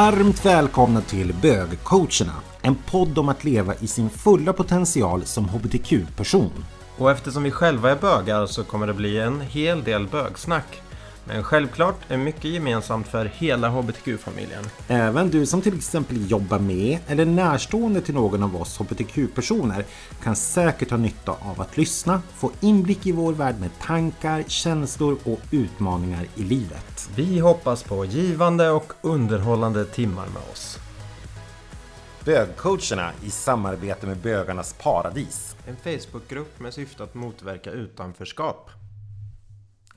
Varmt välkomna till Bögcoacherna, en podd om att leva i sin fulla potential som hbtq-person. Och eftersom vi själva är bögar så kommer det bli en hel del bögsnack. Men självklart är mycket gemensamt för hela hbtq-familjen. Även du som till exempel jobbar med eller är närstående till någon av oss hbtq-personer kan säkert ha nytta av att lyssna, få inblick i vår värld med tankar, känslor och utmaningar i livet. Vi hoppas på givande och underhållande timmar med oss. Bögcoacherna i samarbete med Bögarnas Paradis. En Facebookgrupp med syfte att motverka utanförskap.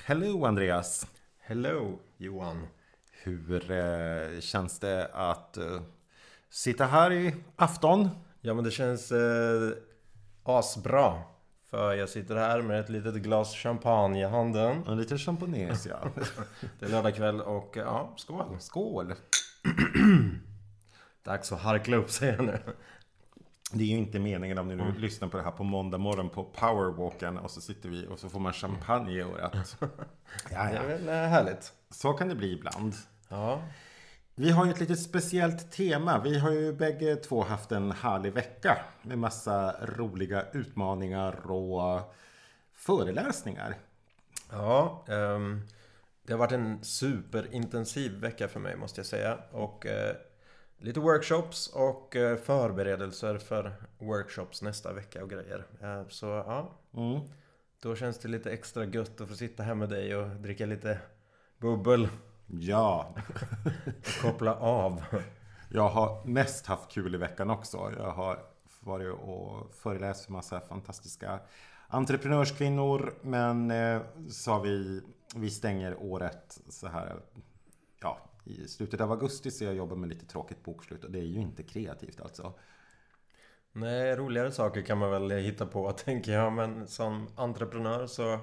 Hello Andreas! Hello Johan! Hur eh, känns det att eh, sitta här i afton? Ja men det känns eh, asbra. För jag sitter här med ett litet glas champagne i handen. En liten champagnes ja. Det är lördag kväll och ja, skål! Skål! Dags att harkla upp sig nu. Det är ju inte meningen om ni nu lyssnar på det här på måndag morgon på powerwalken och så sitter vi och så får man champagne i örat. Ja, Det är ja. väl eh, härligt. Så kan det bli ibland. Ja. Vi har ju ett litet speciellt tema. Vi har ju bägge två haft en härlig vecka med massa roliga utmaningar och föreläsningar. Ja, ehm, det har varit en superintensiv vecka för mig måste jag säga. Och eh, lite workshops och eh, förberedelser för workshops nästa vecka och grejer. Eh, så ja, Mm. då känns det lite extra gött att få sitta här med dig och dricka lite bubbel Ja, koppla av. jag har mest haft kul i veckan också. Jag har varit och föreläst för massa fantastiska entreprenörskvinnor. Men eh, sa vi, vi stänger året så här ja, i slutet av augusti så jag jobbar med lite tråkigt bokslut och det är ju inte kreativt alltså. Nej, roligare saker kan man väl hitta på tänker jag. Men som entreprenör så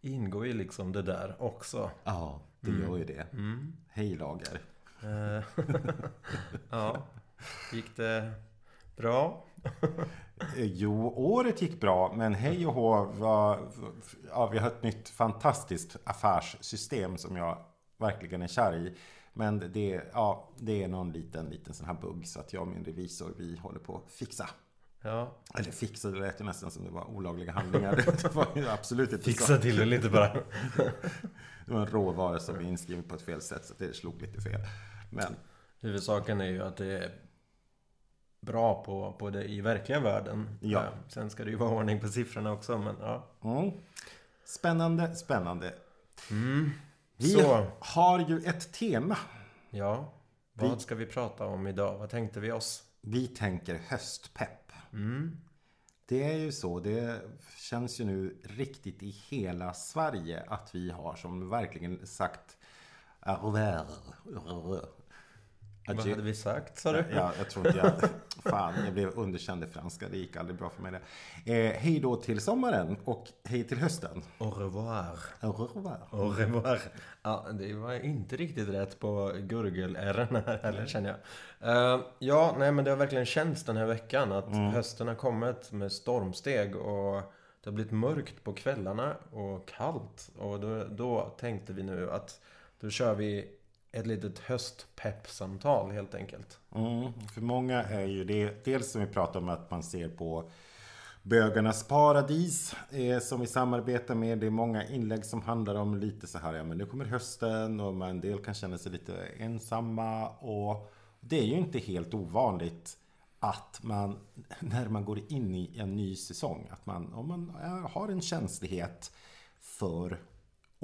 ingår ju liksom det där också. Ja, det gör ju det. Mm. Hej Lager. Eh, ja, gick det bra? Eh, Jo, året gick bra, men hej och hå, var, ja, vi har ett nytt fantastiskt affärssystem som jag verkligen är kär i. Men det, ja, det är någon liten, liten sån här bugg så att jag och min revisor, vi håller på att fixa. Ja, Eller fixa, det lät ju nästan som det var olagliga handlingar. Det var ju absolut inte så. fixa till det lite bara. Det var en råvara som är inskriven på ett fel sätt, så det slog lite fel. Men Huvudsaken är ju att det är bra på, på det i verkliga världen. Ja. Sen ska det ju vara ordning på siffrorna också, men ja. mm. Spännande, spännande. Mm. Vi Så, har ju ett tema. ja. Vi- Vad ska vi prata om idag? Vad tänkte vi oss? Vi tänker höstpepp. Mm. Det är ju så. Det känns ju nu riktigt i hela Sverige att vi har som verkligen sagt Vad hade vi sagt, sa du? Ja, jag tror inte jag... Fan, jag blev underkänd i franska. Det gick aldrig bra för mig det. Eh, hej då till sommaren och hej till hösten. Au revoir. Au revoir. Au revoir. Ja, det var inte riktigt rätt på gurgel-r här heller känner jag. Eh, ja, nej men det har verkligen känts den här veckan att hösten har kommit med stormsteg och det har blivit mörkt på kvällarna och kallt. Och då, då tänkte vi nu att då kör vi ett litet höstpeppsamtal helt enkelt. Mm, för många är ju det, dels som vi pratar om att man ser på Bögarnas paradis eh, som vi samarbetar med. Det är många inlägg som handlar om lite så här, ja men nu kommer hösten och man, en del kan känna sig lite ensamma och det är ju inte helt ovanligt att man, när man går in i en ny säsong, att man, om man har en känslighet för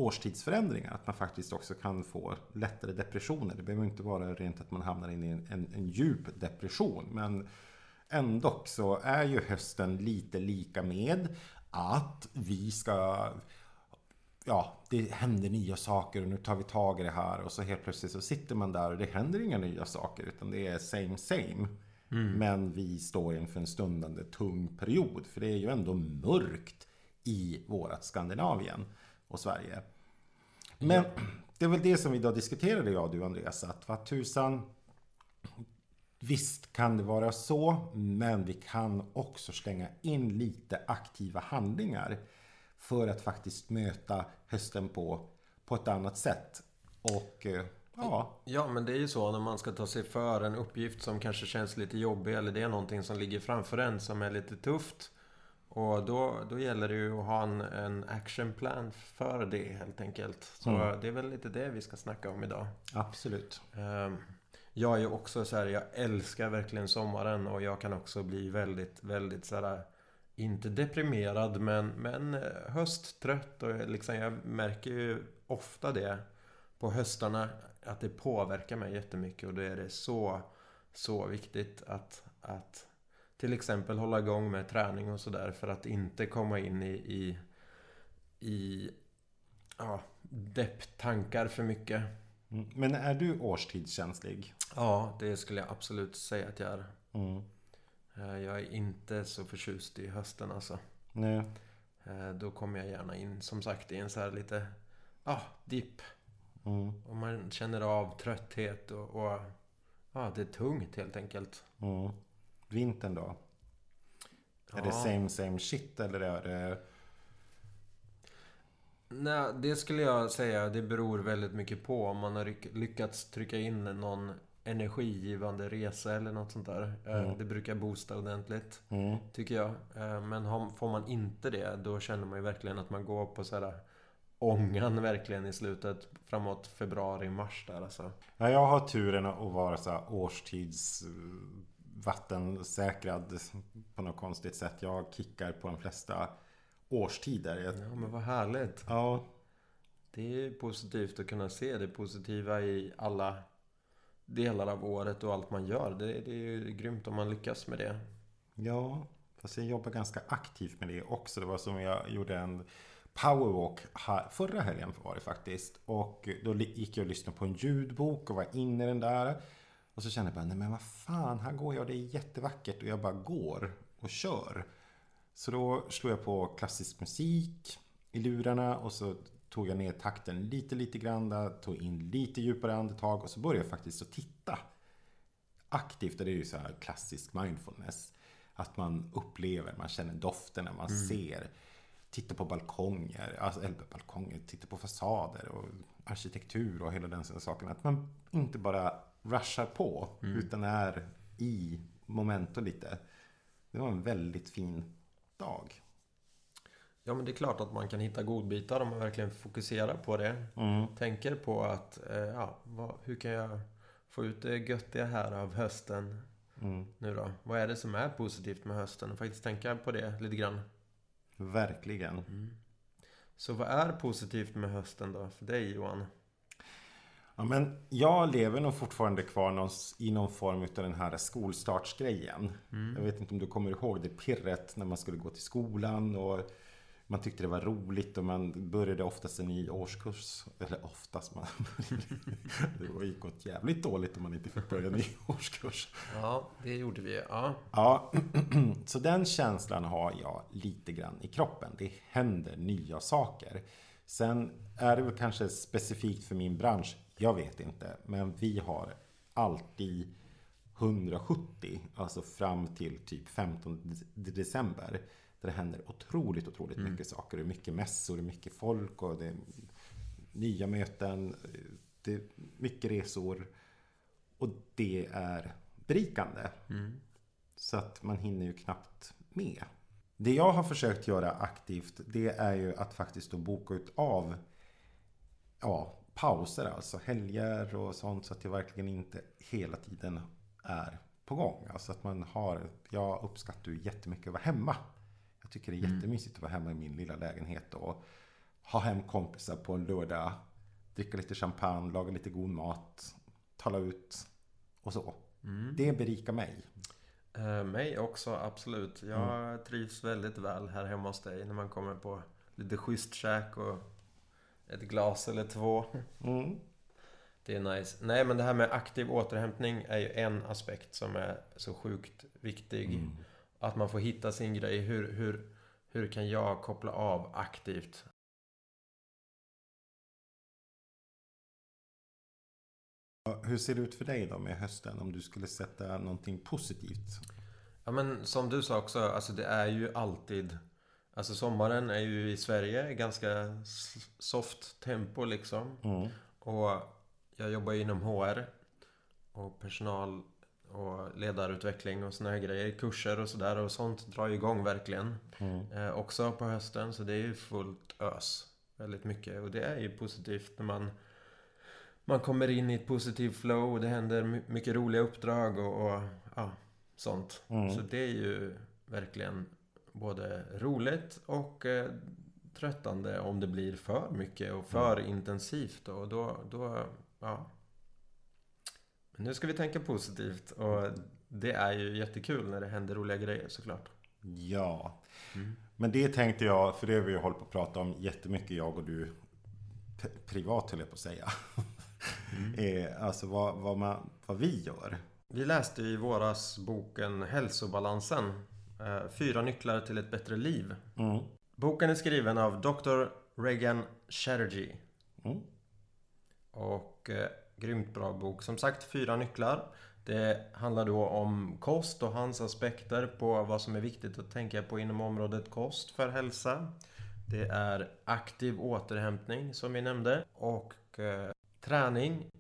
årstidsförändringar. Att man faktiskt också kan få lättare depressioner. Det behöver inte vara rent att man hamnar in i en, en, en djup depression. Men ändå så är ju hösten lite lika med att vi ska Ja, det händer nya saker och nu tar vi tag i det här och så helt plötsligt så sitter man där och det händer inga nya saker utan det är same same. Men vi står inför en stundande tung period för det är ju ändå mörkt i vårat Skandinavien och Sverige. Men det är väl det som vi då diskuterade jag och du Andreas, att vad tusan Visst kan det vara så, men vi kan också slänga in lite aktiva handlingar för att faktiskt möta hösten på, på ett annat sätt. Och eh, Ja, Ja, men det är ju så när man ska ta sig för en uppgift som kanske känns lite jobbig eller det är någonting som ligger framför en som är lite tufft. Och då, då gäller det ju att ha en, en actionplan för det helt enkelt. Så Mm. det är väl lite det vi ska snacka om idag. absolut. Ehm, Jag är ju också så här, jag älskar verkligen sommaren och jag kan också bli väldigt, väldigt så här, inte deprimerad men, men eh, hösttrött och liksom jag märker ju ofta det på höstarna att det påverkar mig jättemycket och då är det så, så viktigt att, att till exempel hålla igång med träning och sådär för att inte komma in i, i, i ja, depptankar för mycket. Mm. Men är du årstidskänslig? Ja, det skulle jag absolut säga att jag är. Mm. Eh, Jag är inte så förtjust i hösten alltså. Nej. Eh, Då kommer jag gärna in som sagt i en så här lite, ja, dipp. Mm. Och man känner av trötthet och, och ja, det är tungt helt enkelt. Mm. Vintern då? Är det Ja. same same shit eller är det... Nej, det skulle jag säga, det beror väldigt mycket på om man har lyckats trycka in någon energigivande resa eller något sånt där. Eh, Mm. Det brukar boosta ordentligt. Mm. Tycker jag. Eh, Men får man inte det, då känner man ju verkligen att man går på så här ångan verkligen i slutet framåt februari, mars där alltså. Ja, jag har turen att vara så här årstids vattensäkrad på något konstigt sätt. Jag kickar på de flesta årstider. Jag, Ja, men vad härligt. ja, Det är positivt att kunna se det positiva i alla delar av året och allt man gör. Det, det är ju grymt om man lyckas med det. ja, fast jag jobbar ganska aktivt med det också. Det var som jag gjorde en powerwalk här, förra helgen var det faktiskt. Och då gick jag och lyssnade på en ljudbok och var inne i den där. Och så kände jag bara, nej men vad fan, här går jag, det är jättevackert. Och jag bara går och kör. Så då slog jag på klassisk musik i lurarna och så tog jag ner takten lite, lite grann, tog in lite djupare andetag och så började jag faktiskt att titta aktivt. Och det är ju så här klassisk mindfulness. Att man upplever, man känner dofterna, man ser. Tittar på balkonger, alltså, eller balkonger, tittar på fasader och arkitektur och hela den saken. Att man inte bara rushar på, utan är i momentum lite. Det var en väldigt fin dag. Ja, men det är klart att man kan hitta godbitar om man verkligen fokuserar på det. Mm. Tänker på att, eh, ja, vad, hur kan jag få ut det göttiga här av hösten Mm. nu då? Vad är det som är positivt med hösten? Och faktiskt tänka på det lite grann. Verkligen. Så vad är positivt med hösten då för dig Johan? Ja, men jag lever nog fortfarande kvar i någon form av den här skolstartsgrejen. Jag vet inte om du kommer ihåg det pirret när man skulle gå till skolan och man tyckte det var roligt och man började oftast en ny årskurs. Eller oftast, man det gick åt jävligt dåligt om man inte fick börja en ny årskurs. Ja, det gjorde vi. Ja. Ja, så den känslan har jag lite grann i kroppen. Det händer nya saker. Sen är det väl kanske specifikt för min bransch. Jag vet inte. Men vi har alltid 170, alltså fram till typ 15 december. Där det händer otroligt, otroligt mycket saker. Det är mycket mässor, det är mycket folk och det är nya möten. Det är mycket resor. Och det är berikande. Så att man hinner ju knappt med. Det jag har försökt göra aktivt det är ju att faktiskt då boka ut av ja, pauser, alltså helger och sånt så att jag verkligen inte hela tiden är på gång. Alltså att man har, jag uppskattar ju jättemycket att vara hemma. Jag tycker det är jättemysigt att vara hemma i min lilla lägenhet och ha hem kompisar på en lördag, dricka lite champagne, laga lite god mat, tala ut och så. Det berikar mig. Eh, mig också, absolut. Jag trivs väldigt väl här hemma hos dig när man kommer på lite schysst käk och ett glas eller två. Mm. Det är nice. Nej, men det här med aktiv återhämtning är ju en aspekt som är så sjukt viktig. Att man får hitta sin grej. Hur, hur, hur kan jag koppla av aktivt? Hur ser det ut för dig då med hösten? Om du skulle sätta någonting positivt? Ja men som du sa också, alltså det är ju alltid Alltså sommaren är ju i Sverige ganska soft tempo liksom Mm. Och jag jobbar ju inom HR och personal och ledarutveckling och såna här grejer. Kurser och sådär och sånt drar ju igång verkligen. Mm. Eh, också på hösten så det är ju fullt ös. Väldigt mycket och det är ju positivt när man man kommer in i ett positivt flow och det händer my- mycket roliga uppdrag och, och ja, sånt. Mm. Så det är ju verkligen både roligt och eh, tröttande om det blir för mycket och för intensivt. Och då, då, ja. Men nu ska vi tänka positivt och det är ju jättekul när det händer roliga grejer såklart. Ja. Mm. Men det tänkte jag, för det har vi ju hållit på att prata om jättemycket jag och du privat höll jag på att säga. Eh, alltså vad, vad, man, vad vi gör. Vi läste i våras boken Hälsobalansen. Eh, Fyra nycklar till ett bättre liv. Mm. Boken är skriven av Dr. Regan Chatterjee. Mm. Och eh, grymt bra bok. Som sagt, fyra nycklar. Det handlar då om kost och hans aspekter på vad som är viktigt att tänka på inom området kost för hälsa. Det är aktiv återhämtning som vi nämnde. Och eh, träning.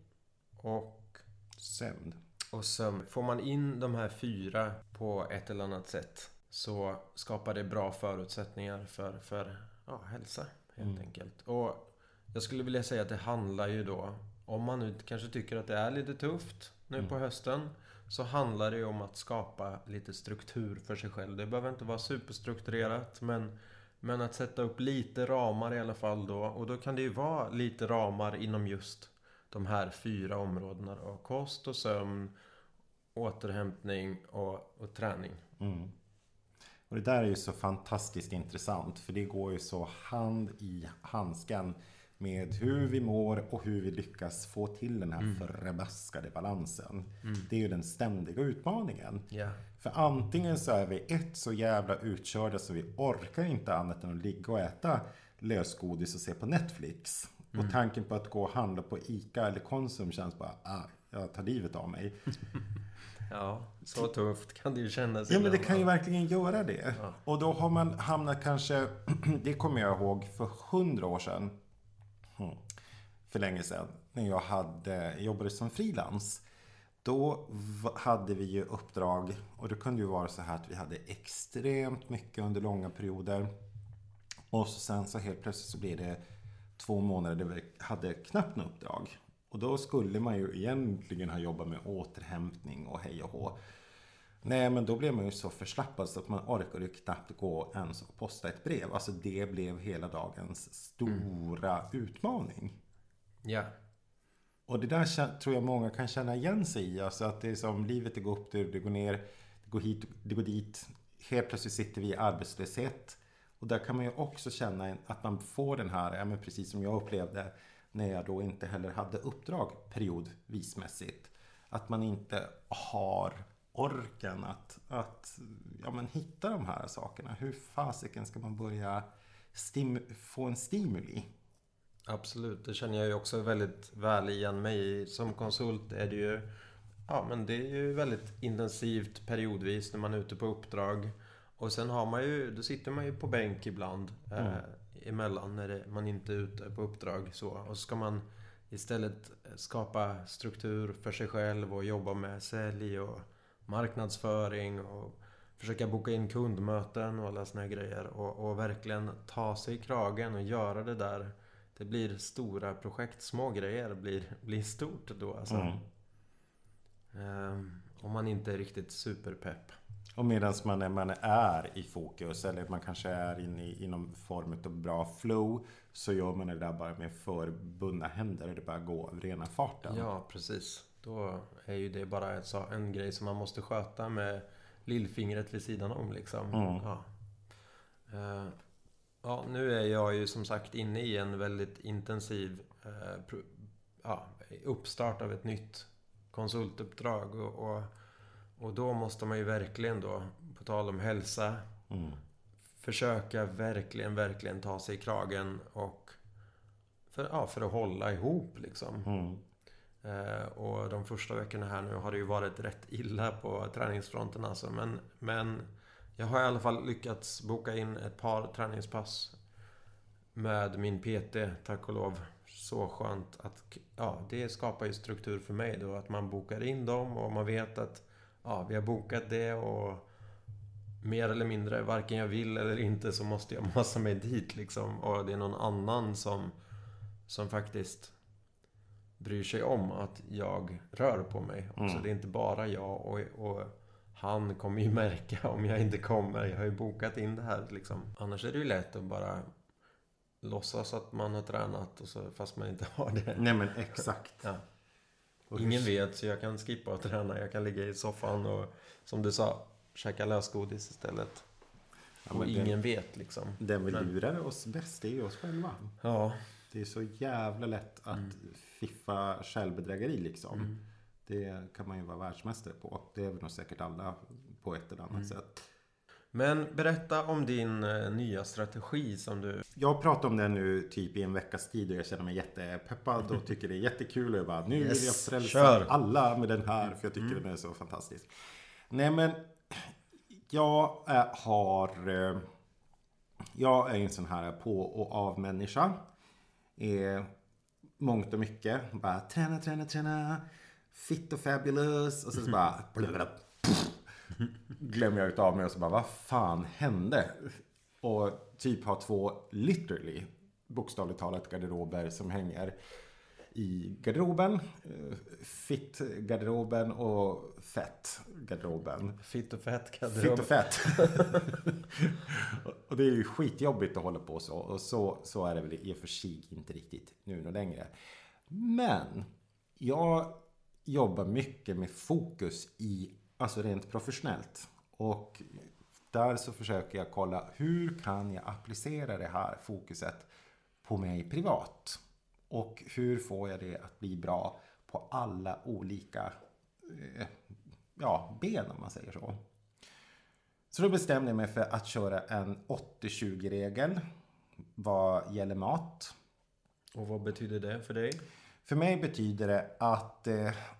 Och Sömn. och sömn. Får man in de här fyra på ett eller annat sätt så skapar det bra förutsättningar för, för ja, hälsa helt Mm. enkelt. Och jag skulle vilja säga att det handlar ju då, om man nu kanske tycker att det är lite tufft nu Mm. på hösten, så handlar det ju om att skapa lite struktur för sig själv. Det behöver inte vara superstrukturerat, men, men att sätta upp lite ramar i alla fall då. Och då kan det ju vara lite ramar inom just de här fyra områdena då. Kost och sömn, återhämtning och, och träning. Mm. Och det där är ju så fantastiskt intressant. För det går ju så hand i handsken med hur vi mår och hur vi lyckas få till den här förbaskade balansen. Det är ju den ständiga utmaningen. Ja. För antingen så är vi ett så jävla utkörda så vi orkar inte annat än att ligga och äta lösgodis och se på Netflix. Och tanken på att gå och handla på ICA eller Konsum känns bara, ah, jag tar livet av mig. ja, så tufft kan det ju kännas. Ja men det kan ju verkligen göra det. Ja. Och då har man hamnat kanske, det kommer jag ihåg för hundra år sedan. Hmm, För länge sedan. När jag hade, jobbade som frilans. Då hade vi ju uppdrag och det kunde ju vara så här att vi hade extremt mycket under långa perioder. Och sen så helt plötsligt så blir det två månader där vi hade knappt något uppdrag. Och då skulle man ju egentligen ha jobbat med återhämtning och hej och hå. Nej, men då blev man ju så förslappad så att man orkade ju knappt gå ens och posta ett brev. Alltså det blev hela dagens stora utmaning. Ja. Och det där tror jag många kan känna igen sig i. Alltså att det är som livet, det går upp, det, går ner, det går hit, det går dit. Helt plötsligt sitter vi i arbetslöshet. Och där kan man ju också känna att man får den här, ja, men precis som jag upplevde när jag då inte heller hade uppdrag periodvismässigt. Att man inte har orken att, att ja, men hitta de här sakerna. Hur fasiken ska man börja få en stimuli? Absolut, det känner jag ju också väldigt väl igen mig. Som konsult är det ju Ja men det är ju väldigt intensivt periodvis när man är ute på uppdrag. Och sen har man ju, då sitter man ju på bänk ibland eh, emellan när det, man inte är ute på uppdrag så. Och så ska man istället skapa struktur för sig själv och jobba med sälj och marknadsföring och försöka boka in kundmöten och alla såna här grejer. Och, och verkligen ta sig i kragen och göra det där. Det blir stora projekt, små grejer blir, blir stort då alltså. Mm. Ehm, om man inte är riktigt superpepp. Och medan man, är- man är i fokus eller man kanske är inne i, i någon form av bra flow så gör man det där bara med förbundna händer och det bara går av rena farten. Ja, precis. Då är ju det bara sa- en grej som man måste sköta med lillfingret vid sidan om liksom. Mm. Ja. Eh, ja, nu är jag ju som sagt inne i en väldigt intensiv pro- ja, uppstart av ett nytt konsultuppdrag. Och, och, och då måste man ju verkligen då, på tal om hälsa, Mm. försöka verkligen, verkligen ta sig i kragen och för, ja, för att hålla ihop liksom. Mm. Eh, och de första veckorna här nu har det ju varit rätt illa på träningsfronten alltså. Men, men jag har i alla fall lyckats boka in ett par träningspass med min PT, tack och lov. så skönt att ja, det skapar ju struktur för mig då. Att man bokar in dem och man vet att ja, vi har bokat det och mer eller mindre, varken jag vill eller inte så måste jag massa mig dit liksom. Och det är någon annan som, som faktiskt bryr sig om att jag rör på mig. Mm. Det är inte bara jag och, och han kommer ju märka om jag inte kommer. Jag har ju bokat in det här liksom. Annars är det ju lätt att bara låtsas att man har tränat och så, fast man inte har det. Nej men exakt. Ja. Ingen vet så jag kan skippa att träna. Jag kan ligga i soffan och som du sa, käka lösgodis istället. Ja, och ingen den, vet liksom. Den vi lurar oss bäst är ju oss själva. Ja. Det är så jävla lätt att mm. fiffa självbedrägeri liksom. Mm. Det kan man ju vara världsmästare på. Det är väl nog säkert alla på ett eller annat mm. sätt. Men berätta om din eh, nya strategi som du... Jag pratar om den nu typ i en veckas tid och jag känner mig jättepeppad och tycker det är jättekul. Och jag bara, nu yes, vill jag frälsa kör. alla med den här för jag tycker mm. den är så fantastisk. Nej men, jag äh, har... Äh, jag är en sån här på och av människa. Eh, mångt och mycket. Bara träna, träna, träna. Fit och fabulous. Och så, så bara... Blablabla glömmer jag utav mig och så bara, vad fan hände? Och typ har två, literally, bokstavligt talat garderober som hänger i garderoben. Eh, Fitt-garderoben och fett-garderoben. Fitt och fett-garderoben. Fitt och fett. och det är ju skitjobbigt att hålla på så. Och så, så är det väl i och för sig inte riktigt nu och längre. Men jag jobbar mycket med fokus i Alltså rent professionellt. Och där så försöker jag kolla hur kan jag applicera det här fokuset på mig privat? Och hur får jag det att bli bra på alla olika eh, ja, ben om man säger så. Så då bestämde jag mig för att köra en 80-20-regel vad gäller mat. Och vad betyder det för dig? För mig betyder det att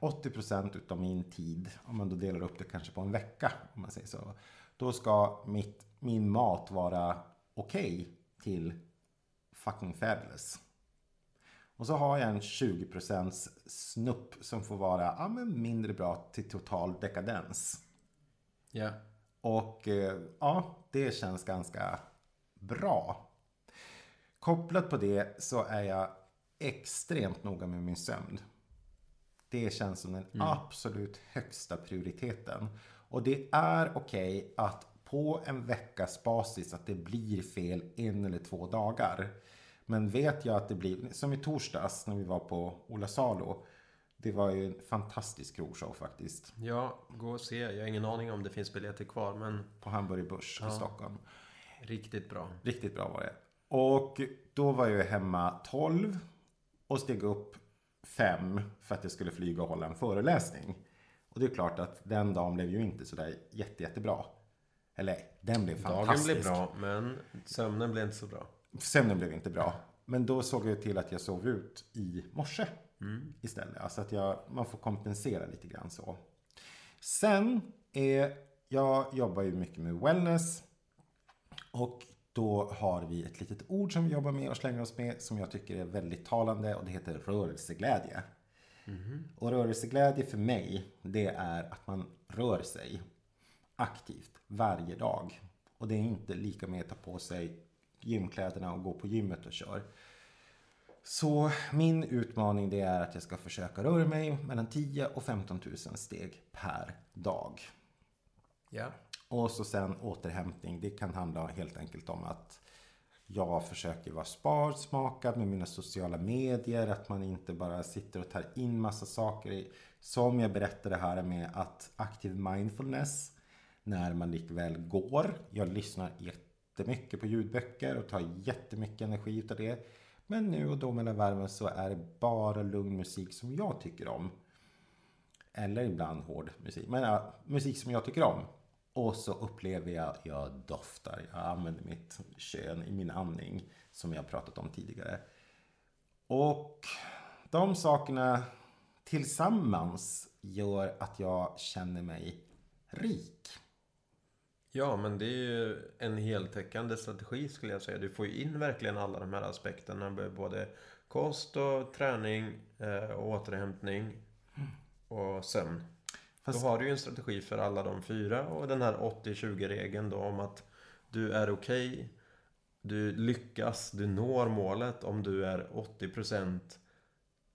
80% eh, utav min tid, om man då delar upp det kanske på en vecka, om man säger så. Då ska mitt, min mat vara okej okay till fucking fabulous. Och så har jag en 20% snupp som får vara ja, men mindre bra till total dekadens. Ja. Yeah. Och eh, ja, det känns ganska bra. Kopplat på det så är jag extremt noga med min sömn. Det känns som den mm. absolut högsta prioriteten. Och det är okej okay att på en veckas basis att det blir fel en eller två dagar. Men vet jag att det blir, som i torsdags när vi var på Ola Salo. Det var ju en fantastisk krogshow faktiskt. Ja, gå och se. Jag har ingen aning om det finns biljetter kvar, men... På Hamburg Börs ja. i Stockholm. Riktigt bra. Riktigt bra var det. Och då var jag hemma 12 och steg upp fem för att jag skulle flyga och hålla en föreläsning. Och det är klart att den dagen blev ju inte sådär jätte, jättebra. Eller den blev fantastisk. Dagen blev bra, men sömnen blev inte så bra. Sömnen blev inte bra. Men då såg jag till att jag sov ut i morse mm. istället. Alltså att jag, man får kompensera lite grann så. Sen är, jag jobbar ju mycket med wellness. Och då har vi ett litet ord som vi jobbar med och slänger oss med som jag tycker är väldigt talande och det heter rörelseglädje. Mm. Och rörelseglädje för mig, det är att man rör sig aktivt varje dag. Och det är inte lika med att ta på sig gymkläderna och gå på gymmet och kör. Så min utmaning det är att jag ska försöka röra mig mellan 10 och 15 000 steg per dag. Ja. Och så sen återhämtning. Det kan handla helt enkelt om att jag försöker vara sparsmakad med mina sociala medier. Att man inte bara sitter och tar in massa saker. Som jag berättade här med att aktiv mindfulness. När man likväl går. Jag lyssnar jättemycket på ljudböcker och tar jättemycket energi utav det. Men nu och då mellan värmen så är det bara lugn musik som jag tycker om. Eller ibland hård musik. Men ja, musik som jag tycker om. Och så upplever jag, jag doftar, jag använder mitt kön i min andning som jag pratat om tidigare. Och de sakerna tillsammans gör att jag känner mig rik. Ja, men det är ju en heltäckande strategi skulle jag säga. Du får ju in verkligen alla de här aspekterna. Både Kost och träning eh, och återhämtning och sömn. Fast- Då har du ju en strategi för alla de fyra och den här 80-20-regeln då om att du är okej, du lyckas, du når målet om du är 80%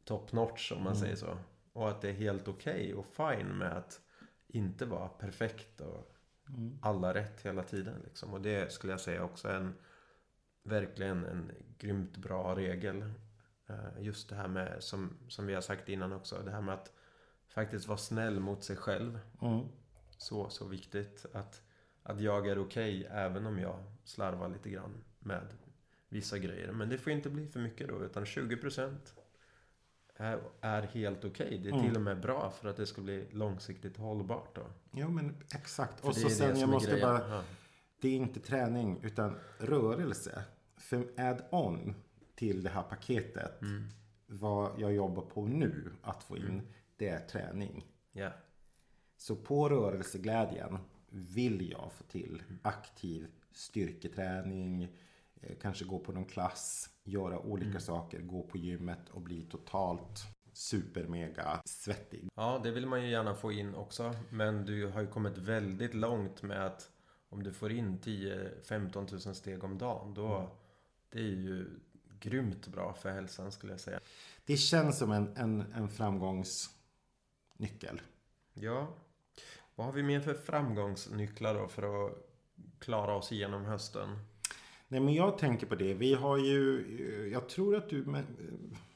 top notch om man Mm. säger så. Och att det är helt okej och fine med att inte vara perfekt och Mm. alla rätt hela tiden. Liksom. Och det skulle jag säga också är en verkligen en grymt bra regel. Eh, Just det här med, som, som vi har sagt innan också, det här med att faktiskt vara snäll mot sig själv. Mm. Så, så viktigt att, att jag är okej även om jag slarvar lite grann med vissa grejer. Men det får inte bli för mycket då, utan 20% är, är helt okej. Det är Mm. till och med bra för att det ska bli långsiktigt hållbart då. Jo men exakt. För Och så sen jag måste grejen. bara Ja. Det är inte träning utan rörelse. För add-on till det här paketet. Mm. Vad jag jobbar på nu att få in. Det är träning. Ja. Så på rörelseglädjen vill jag få till aktiv styrketräning. eh, Kanske gå på någon klass. Göra olika saker. Gå på gymmet och bli totalt supermega svettig. Ja, det vill man ju gärna få in också. Men du har ju kommit väldigt långt med att om du får in 10-15 tusen steg om dagen, då det är ju grymt bra för hälsan skulle jag säga. Det känns som en, en, en framgångsnyckel. Ja, vad har vi mer för framgångsnycklar då för att klara oss igenom hösten? Nej men jag tänker på det. Vi har ju, jag tror att du, men,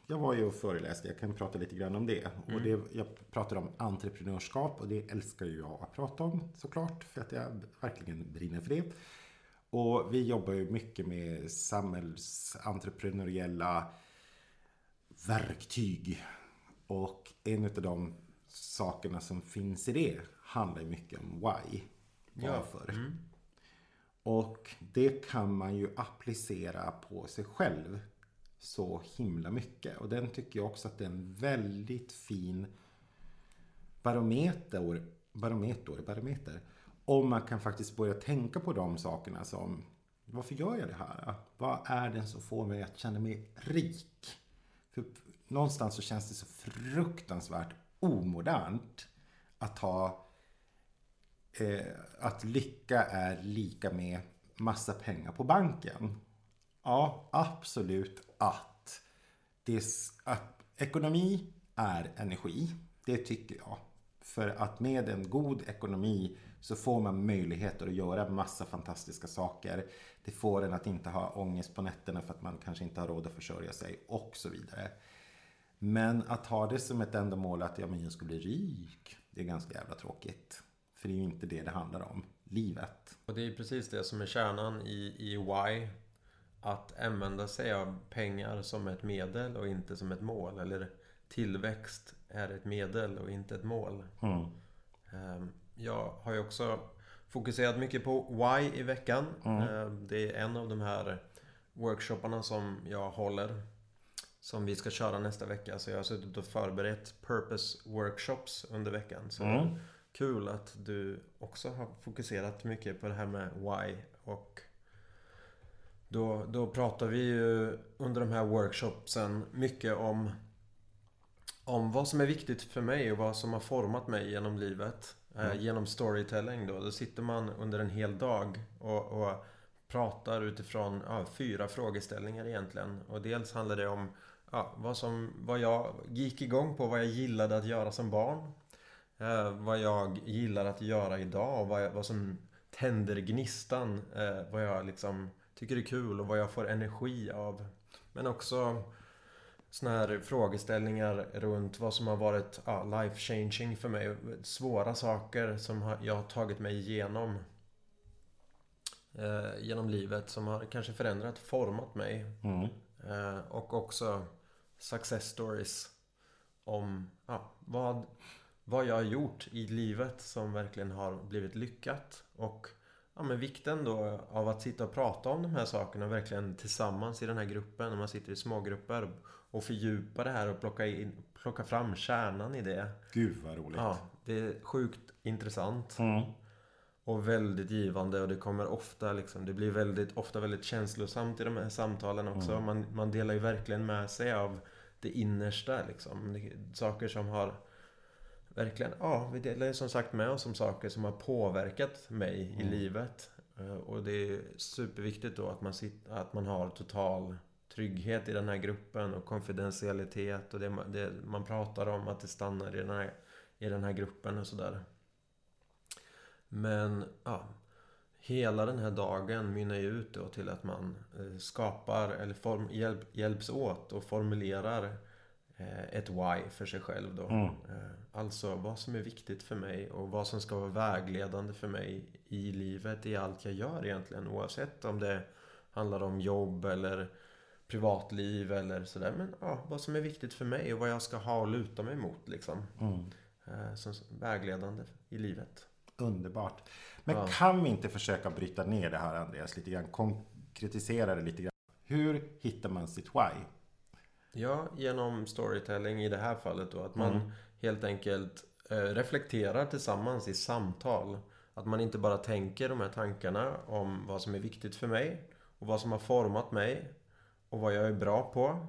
jag var ju och föreläste, jag kan prata lite grann om det. Och det, jag pratar om entreprenörskap och det älskar ju jag att prata om såklart. För att jag verkligen brinner för det. Och vi jobbar ju mycket med samhällsentreprenöriella verktyg. Och en av de sakerna som finns i det handlar mycket om why. Varför. Mm. Och det kan man ju applicera på sig själv så himla mycket. Och den tycker jag också att det är en väldigt fin barometer, barometer, barometer. Om man kan faktiskt börja tänka på de sakerna som varför gör jag det här? Vad är det som får mig att känna mig rik? För någonstans så känns det så fruktansvärt omodernt att ha eh, att lycka är lika med massa pengar på banken. Ja, absolut att, det, att ekonomi är energi. Det tycker jag. För att med en god ekonomi så får man möjligheter att göra massa fantastiska saker. Det får en att inte ha ångest på nätterna för att man kanske inte har råd att försörja sig och så vidare. Men att ha det som ett ändamål att ja, men jag ska bli rik. Det är ganska jävla tråkigt. För det är ju inte det det handlar om. Livet. Och det är precis det som är kärnan i, i why. Att använda sig av pengar som ett medel och inte som ett mål. Eller tillväxt är ett medel och inte ett mål. Mm. Ehm, Jag har ju också fokuserat mycket på why i veckan. Ehm, Det är en av de här workshopparna som jag håller. Som vi ska köra nästa vecka. Så jag har suttit och förberett purpose workshops under veckan. Så Mm. kul att du också har fokuserat mycket på det här med why. Och då, då pratar vi ju under de här workshopsen mycket om om vad som är viktigt för mig och vad som har format mig genom livet. Eh, genom storytelling då. Då sitter man under en hel dag och, och pratar utifrån ja, fyra frågeställningar egentligen. Och dels handlar det om ja, vad, som, vad jag gick igång på, vad jag gillade att göra som barn. Eh, vad jag gillar att göra idag och vad, jag, vad som tänder gnistan. Eh, vad jag liksom tycker är kul och vad jag får energi av. Men också såna här frågeställningar runt vad som har varit ja, life changing för mig. Svåra saker som jag har tagit mig igenom. Eh, genom livet som har kanske förändrat, format mig. Mm. Eh, och också success stories. Om ja, vad, vad jag har gjort i livet som verkligen har blivit lyckat. Och ja, men vikten då av att sitta och prata om de här sakerna verkligen tillsammans i den här gruppen. När man sitter i smågrupper. Och fördjupa det här och plocka, in, plocka fram kärnan i det. Gud vad roligt. Ja, det är sjukt intressant. Mm. Och väldigt givande och det kommer ofta liksom, det blir väldigt, ofta väldigt känslosamt i de här samtalen också. Mm. Man, man delar ju verkligen med sig av det innersta liksom. Det, saker som har verkligen, ja, vi delar ju som sagt med oss om saker som har påverkat mig mm. i livet. Eh, och det är superviktigt då att man, sitter, att man har total trygghet i den här gruppen och konfidentialitet och det, det man pratar om att det stannar i den här, i den här gruppen och sådär. Men ja, hela den här dagen mynnar ju ut då till att man eh, skapar eller form, hjälp, hjälps åt och formulerar eh, ett why för sig själv då. Mm. Eh, alltså vad som är viktigt för mig och vad som ska vara vägledande för mig i livet, i allt jag gör egentligen. Oavsett om det handlar om jobb eller privatliv eller sådär. Men ja, vad som är viktigt för mig och vad jag ska ha och luta mig mot liksom. Mm. Som vägledande i livet. Underbart. Men ja. kan vi inte försöka bryta ner det här Andreas lite grann? Konkretisera det lite grann. Hur hittar man sitt why? Ja, genom storytelling i det här fallet då. Att man mm. helt enkelt eh, reflekterar tillsammans i samtal. Att man inte bara tänker de här tankarna om vad som är viktigt för mig och vad som har format mig och vad jag är bra på.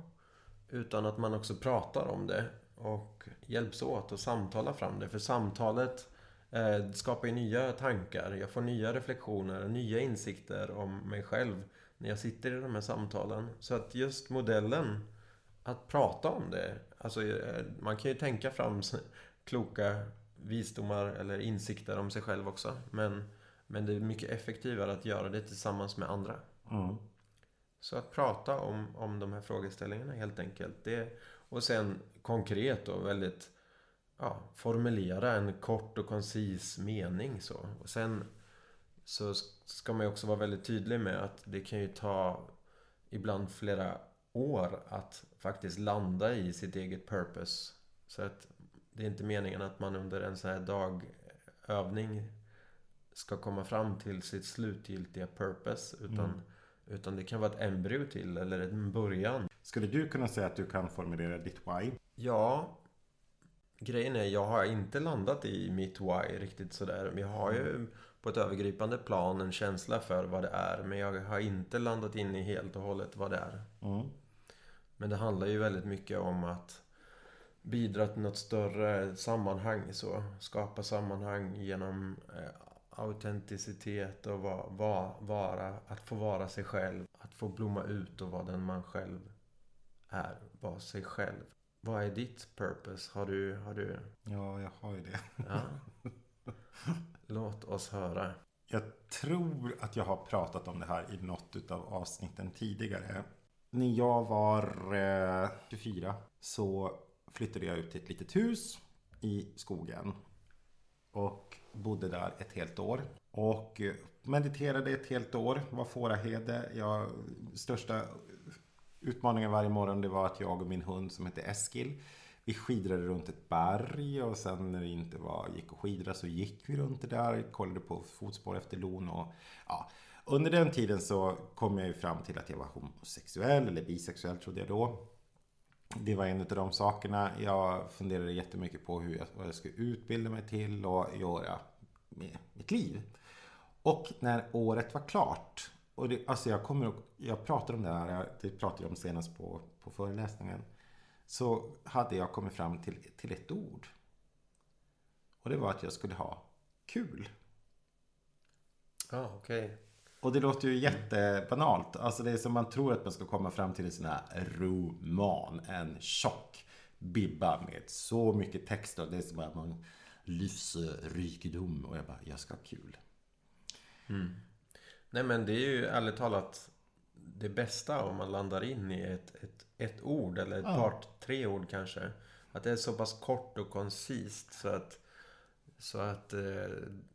Utan att man också pratar om det och hjälps åt och samtalar fram det. För samtalet eh, skapar ju nya tankar. Jag får nya reflektioner, nya insikter om mig själv när jag sitter i de här samtalen. Så att just modellen att prata om det. Alltså, eh, man kan ju tänka fram kloka visdomar eller insikter om sig själv också. Men, men det är mycket effektivare att göra det tillsammans med andra. Mm. Så att prata om, om de här frågeställningarna helt enkelt. Det, och sen konkret och väldigt ja, formulera en kort och koncis mening så. Och sen så ska man ju också vara väldigt tydlig med att det kan ju ta ibland flera år att faktiskt landa i sitt eget purpose. Så att det är inte meningen att man under en sån här dagövning ska komma fram till sitt slutgiltiga purpose. Utan, mm. utan det kan vara ett embryo till eller en början. Skulle du kunna säga att du kan formulera ditt why? Ja, grejen är, jag har inte landat i mitt why riktigt sådär. Men jag har ju mm. på ett övergripande plan en känsla för vad det är. Men jag har inte landat in i helt och hållet vad det är. Mm. Men det handlar ju väldigt mycket om att bidra till något större sammanhang. Så. Skapa sammanhang genom eh, autenticitet och va, va, vara, att få vara sig själv. Att få blomma ut och vara den man själv är. Vara sig själv. Vad är ditt purpose? Har du... Har du... Ja, jag har ju det. Ja. Låt oss höra. Jag tror att jag har pratat om det här i något av avsnitten tidigare. När jag var eh, 24 så flyttade jag ut till ett litet hus i skogen. Och bodde där ett helt år. Och mediterade ett helt år. Var fåraherde. Jag, största Utmaningen varje morgon det var att jag och min hund som hette Eskil vi skidrade runt ett berg och sen när det inte var, gick att skidra så gick vi runt det där, kollade på fotspår efter lon och ja. Under den tiden så kom jag ju fram till att jag var homosexuell eller bisexuell trodde jag då. Det var en av de sakerna jag funderade jättemycket på hur jag, vad jag skulle utbilda mig till och göra med mitt liv. Och när året var klart och det, alltså jag kommer jag pratade om det här, det pratade jag om senast på, på föreläsningen. Så hade jag kommit fram till, till ett ord. Och det var att jag skulle ha kul. Ja, ah, okej. Okay. Och det låter ju jättebanalt. Alltså det är som man tror att man ska komma fram till en sån här roman. En tjock bibba med så mycket text. Och det är som att man livsrikedom. Och jag bara, jag ska ha kul. Mm. Nej men det är ju ärligt talat det bästa om man landar in i ett, ett, ett ord eller ett ja. par, tre ord kanske. Att det är så pass kort och koncist så att så att, eh,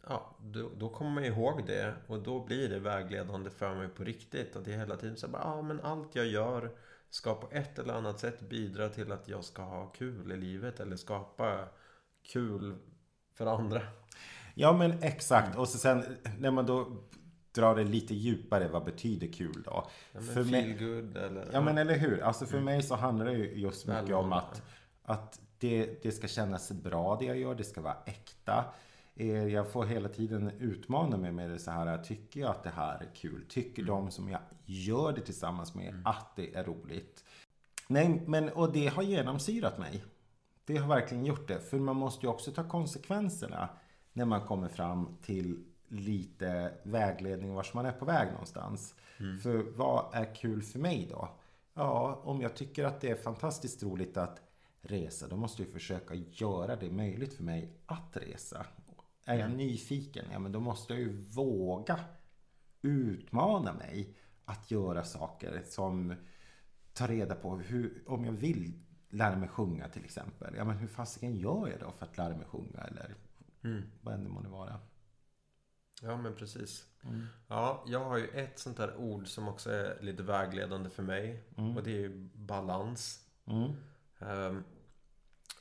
ja, då, då kommer man ihåg det och då blir det vägledande för mig på riktigt. Att det hela tiden så bara, ja men allt jag gör ska på ett eller annat sätt bidra till att jag ska ha kul i livet eller skapa kul för andra. Ja men exakt. Och så sen när man då dra det lite djupare. Vad betyder kul då? Ja, för mig, good eller? Ja men eller hur. Alltså för mm. mig så handlar det ju just mycket om att, att det, det ska kännas bra det jag gör. Det ska vara äkta. Eh, Jag får hela tiden utmana mig med det så här. Tycker jag att det här är kul? Tycker de som jag gör det tillsammans med att det är roligt? Nej, men och det har genomsyrat mig. Det har verkligen gjort det. För man måste ju också ta konsekvenserna när man kommer fram till lite vägledning vars man är på väg någonstans. För vad är kul för mig då? Ja, om jag tycker att det är fantastiskt roligt att resa, då måste jag försöka göra det möjligt för mig att resa. Är jag nyfiken, ja men då måste jag ju våga utmana mig att göra saker som tar reda på hur, om jag vill lära mig sjunga till exempel. Ja men hur fasiken gör jag då för att lära mig sjunga eller vad än det må vara. Ja, men precis. Ja, jag har ju ett sånt där ord som också är lite vägledande för mig. Och det är ju balans. Mm. Ehm,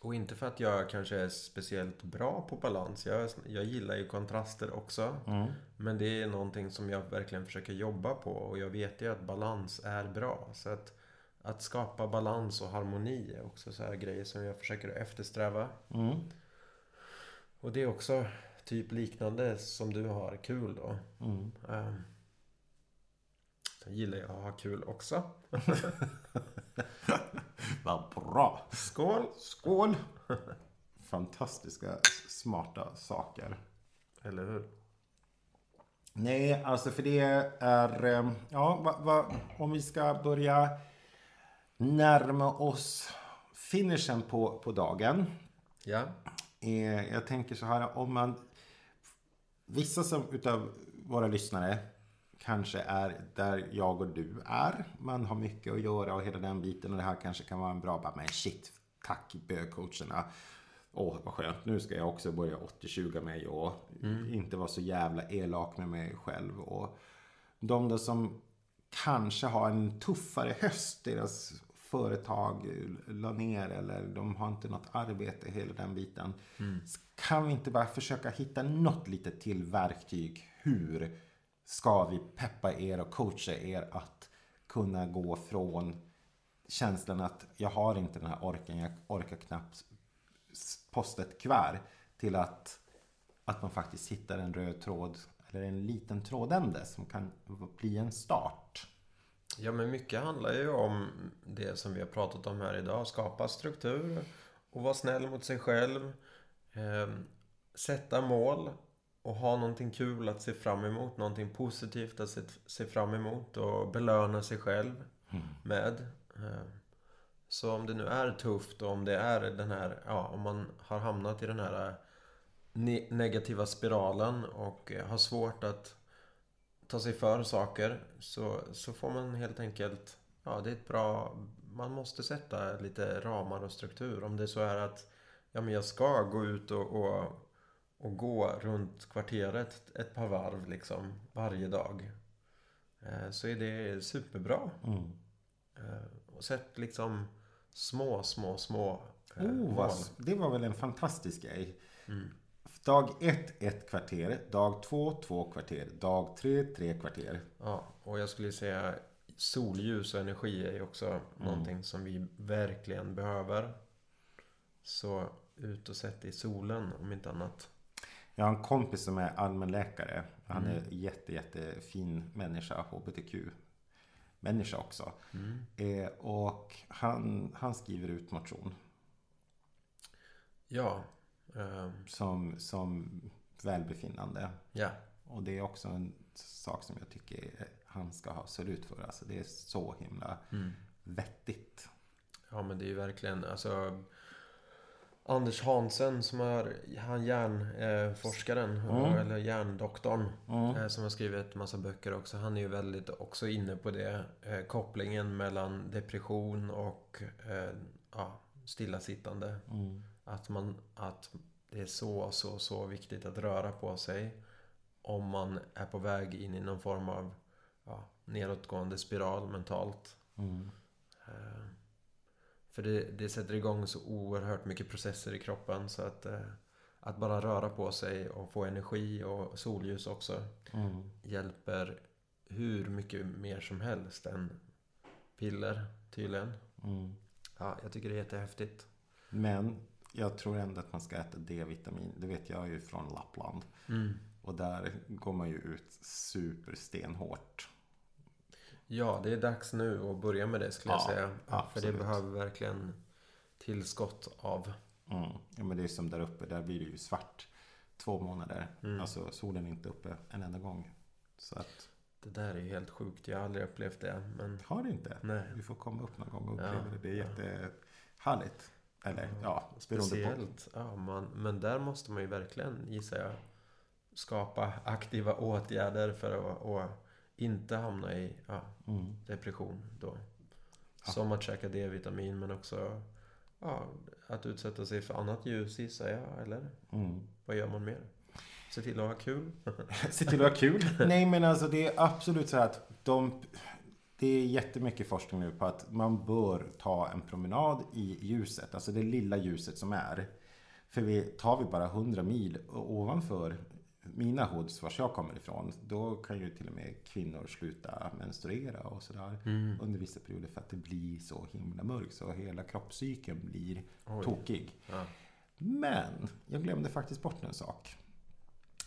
och inte för att jag kanske är speciellt bra på balans. Jag, jag gillar ju kontraster också. Men det är någonting som jag verkligen försöker jobba på. Och jag vet ju att balans är bra. Så att, att skapa balans och harmoni är också så här grejer som jag försöker eftersträva. Mm. Och det är också typ liknande som du har, kul då. Mm. Um, sen gillar jag att ha kul också. Vad bra! Skål! Skål! Fantastiska smarta saker. Eller hur? Nej, alltså för det är... eh, Ja, va, va, om vi ska börja närma oss finishen på, på dagen. Ja. Eh, Jag tänker så här, om man... Vissa som utav våra lyssnare kanske är där jag och du är. Man har mycket att göra och hela den biten och det här kanske kan vara en bra bara, men shit, tack bögcoacherna. Åh, vad skönt. Nu ska jag också börja 80-20 mig och inte vara så jävla elak med mig själv. Och de då som kanske har en tuffare höst, deras företag la ner eller de har inte något arbete, hela den biten. Så Kan vi inte bara försöka hitta något litet till verktyg? Hur ska vi peppa er och coacha er att kunna gå från känslan att jag har inte den här orken, jag orkar knappt posta ett kuvert till att, att man faktiskt hittar en röd tråd eller en liten trådände som kan bli en start. Ja, men mycket handlar ju om det som vi har pratat om här idag. Skapa struktur och vara snäll mot sig själv. Eh, sätta mål och ha någonting kul att se fram emot. Någonting positivt att se, se fram emot och belöna sig själv med. Eh, så om det nu är tufft och om det är den här, ja, om man har hamnat i den här eh, ne- negativa spiralen och eh, har svårt att ta sig för saker så, så får man helt enkelt, ja det är ett bra, man måste sätta lite ramar och struktur. Om det så är att, ja men jag ska gå ut och, och, och gå runt kvarteret ett par varv liksom varje dag. Eh, Så är det superbra. Mm. Eh, Och sätt liksom små, små, små eh, Oh, mål. det var väl en fantastisk grej. Mm. Dag ett, ett kvarter. Dag två, två kvarter. Dag tre, tre kvarter. Ja, och jag skulle säga solljus och energi är ju också någonting som vi verkligen behöver. Så ut och sätt i solen om inte annat. Jag har en kompis som är allmänläkare. Han är jätte, jättefin människa, HBTQ. Människa också. Eh, och han, han skriver ut motion Ja, ehm, som, som välbefinnande. ja, Och det är också en sak som jag tycker han ska ha absolut för. Alltså det är så himla vettigt. ja men det är ju verkligen alltså Anders Hansen som är han hjärnforskaren eller hjärndoktorn eh, som har skrivit massa böcker också. Han är ju väldigt också inne på det. Eh, kopplingen mellan depression och eh, ja, stillasittande. Att, man, att det är så, så, så viktigt att röra på sig om man är på väg in i någon form av ja, nedåtgående spiral mentalt. Eh, För det, det sätter igång så oerhört mycket processer i kroppen så att, eh, att bara röra på sig och få energi och solljus också hjälper hur mycket mer som helst än piller tydligen. Ja, jag tycker det är jättehäftigt. Men jag tror ändå att man ska äta D-vitamin. Det vet jag ju från Lappland. Mm. Och där går man ju ut superstenhårt. Ja, det är dags nu att börja med det skulle jag Ja, säga. För det absolut. behöver verkligen tillskott av. Mm. Ja, men det är som där uppe, där blir det ju svart två månader. Mm. Alltså solen är inte uppe en enda gång. Så att, Det där är helt sjukt. Jag har aldrig upplevt det. Men har det inte. nej. Du får komma upp någon gång och Ja, uppleva det. Det är ja. jättehärligt. Eller ja, på. Speciellt. Ja, man, men där måste man ju verkligen, gissar jag, skapa aktiva åtgärder för att, att inte hamna i ja, Mm. depression då. Ja. Som att käka D-vitamin men också ja, att utsätta sig för annat ljus gissar jag. Eller Mm. vad gör man mer? Se till att ha kul. Se till att ha kul. Nej men alltså det är absolut så här att de... Det är jättemycket forskning nu på att man bör ta en promenad i ljuset. Alltså det lilla ljuset som är. För vi, tar vi bara 100 mil ovanför mina hoods, vars jag kommer ifrån. Då kan ju till och med kvinnor sluta menstruera och sådär. Mm. Under vissa perioder för att det blir så himla mörkt. Så hela kroppscykeln blir Oj. tokig. Ja. Men jag glömde faktiskt bort en sak.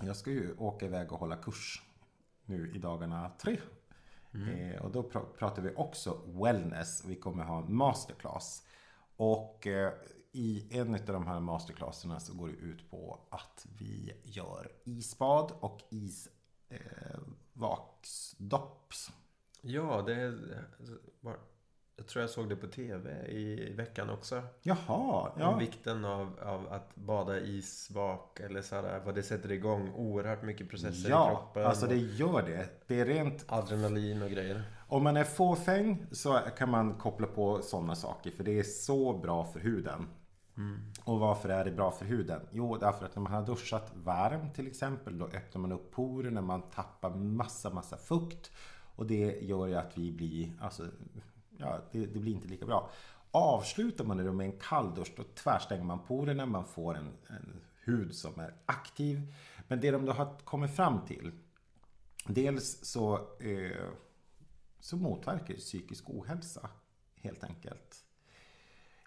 Jag ska ju åka iväg och hålla kurs nu i dagarna tre. Eh, och då pr- pratar vi också wellness. Vi kommer ha en masterclass. Och eh, i en av de här masterclasserna så går det ut på att vi gör isbad och isvaksdopps. ja, det är... Jag tror jag såg det på tv i veckan också. Jaha, Om ja. vikten av, av att bada i isvak eller så här, vad det sätter igång oerhört mycket processer i Ja, kroppen. alltså det gör det. Det är rent Adrenalin och grejer. Om man är fåfäng så kan man koppla på sådana saker för det är så bra för huden. Och varför är det bra för huden? Jo, därför att när man har duschat varmt till exempel då öppnar man upp porerna, man tappar massa, massa fukt. Och det gör ju att vi blir, alltså, ja, det, det blir inte lika bra. Avslutar man det då med en kall dusch då tvärstänger man porerna, man får en, en hud som är aktiv. Men det de då har kommit fram till Dels så, eh, så motverkar det psykisk ohälsa helt enkelt.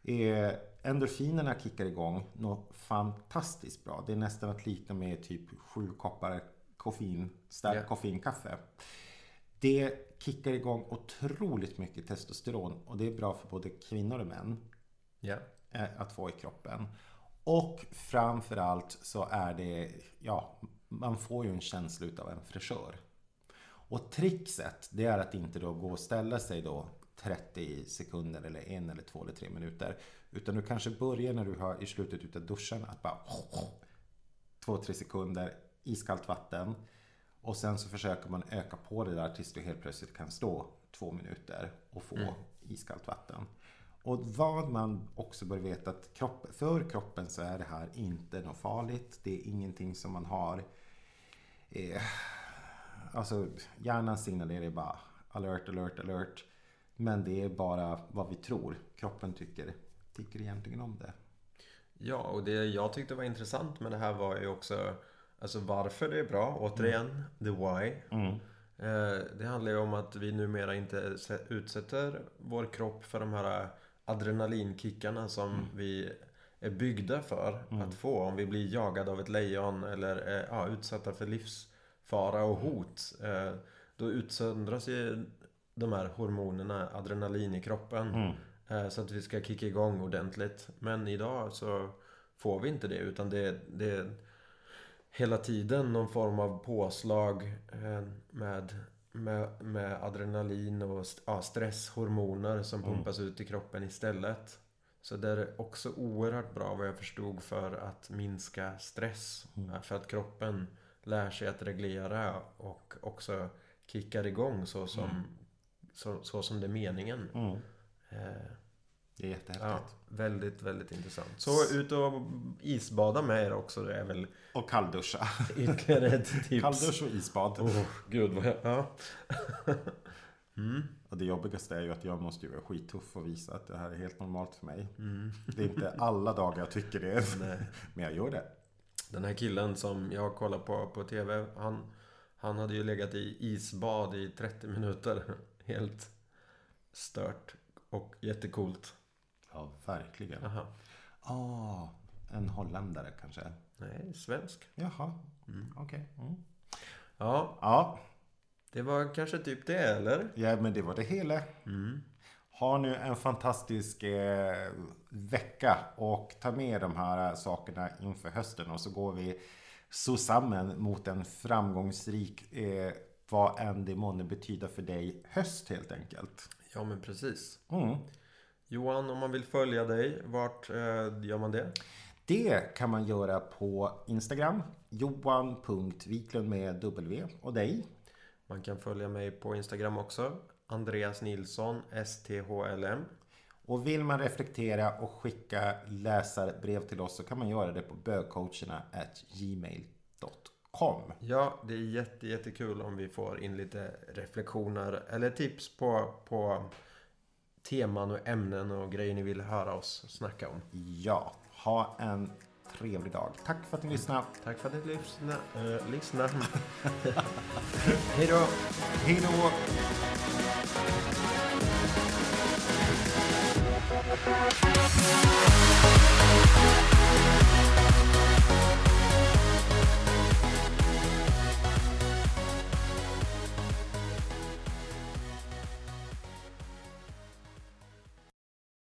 Eh, endorfinerna kickar igång något fantastiskt bra. Det är nästan att likna med typ sju koppar koffein, stark Ja. koffeinkaffe. Det kickar igång otroligt mycket testosteron och det är bra för både kvinnor och män eh, att få i kroppen. Och framförallt så är det, ja, man får ju en känsla utav en fräschör. Och trixet, det är att inte då gå och ställa sig då 30 sekunder eller en eller två eller tre minuter. Utan du kanske börjar när du har i slutet utav duschen att bara två, tre sekunder iskallt vatten. Och sen så försöker man öka på det där tills du helt plötsligt kan stå två minuter och få iskallt vatten. Och vad man också bör veta att kropp, för kroppen så är det här inte något farligt. Det är ingenting som man har eh, Alltså hjärnan signalerar bara alert, alert, alert. Men det är bara vad vi tror. Kroppen tycker, tycker egentligen om det. Ja, och det jag tyckte var intressant med det här var ju också Alltså varför det är bra, återigen, the why. Eh, Det handlar ju om att vi numera inte utsätter vår kropp för de här adrenalinkickarna som vi är byggda för att få. Om vi blir jagade av ett lejon eller eh, ja, utsatta för livsfara och hot. eh, Då utsöndras ju de här hormonerna, adrenalin i kroppen. eh, Så att vi ska kicka igång ordentligt. Men idag så får vi inte det utan det, det är hela tiden någon form av påslag eh, med, med, med adrenalin och ja, stresshormoner som pumpas ut i kroppen istället. Så det är också oerhört bra vad jag förstod för att minska stress. Eh, För att kroppen lär sig att reglera och också kickar igång så som, så, så som det är meningen. Mm. Eh, Det är jättehäftigt. Ja, väldigt, väldigt intressant. Så ut och isbada med er också. Det är väl Och kallduscha. ytterligare ett tips. Kalldusch och isbad. Oh, gud vad jag... Ja. Och det jobbigaste är ju att jag måste ju vara skittuff och visa att det här är helt normalt för mig. Mm. Det är inte alla dagar jag tycker det. Men jag gör det. Den här killen som jag kollar på på TV. Han, han hade ju legat i isbad i 30 minuter. Helt stört. Och jättecoolt. Ja, verkligen. Aha. Ah, en holländare kanske? Nej, svensk. Jaha, okej. Mm. Ja, Ja, det var kanske typ det, eller? ja, men det var det hela. Ha nu en fantastisk eh, vecka och ta med de här sakerna inför hösten och så går vi så samman mot en framgångsrik, eh, vad än det månne betyder för dig, höst helt enkelt. Ja, men precis. Mm. Johan, om man vill följa dig, vart eh, gör man det? Det kan man göra på Instagram, johan.wiklund med W och dig. Man kan följa mig på Instagram också. Andreas Nilsson, STHLM. Och vill man reflektera och skicka läsarbrev till oss så kan man göra det på bögcoacherna gmail.com. Ja, det är jätte, jättekul om vi får in lite reflektioner eller tips på, på teman och ämnen och grejer ni vill höra oss snacka om. Ja, ha en trevlig dag. Tack för att ni lyssnade. Tack för att ni lyssnade. Äh, lyssnade. Hej då! Hej då! Thank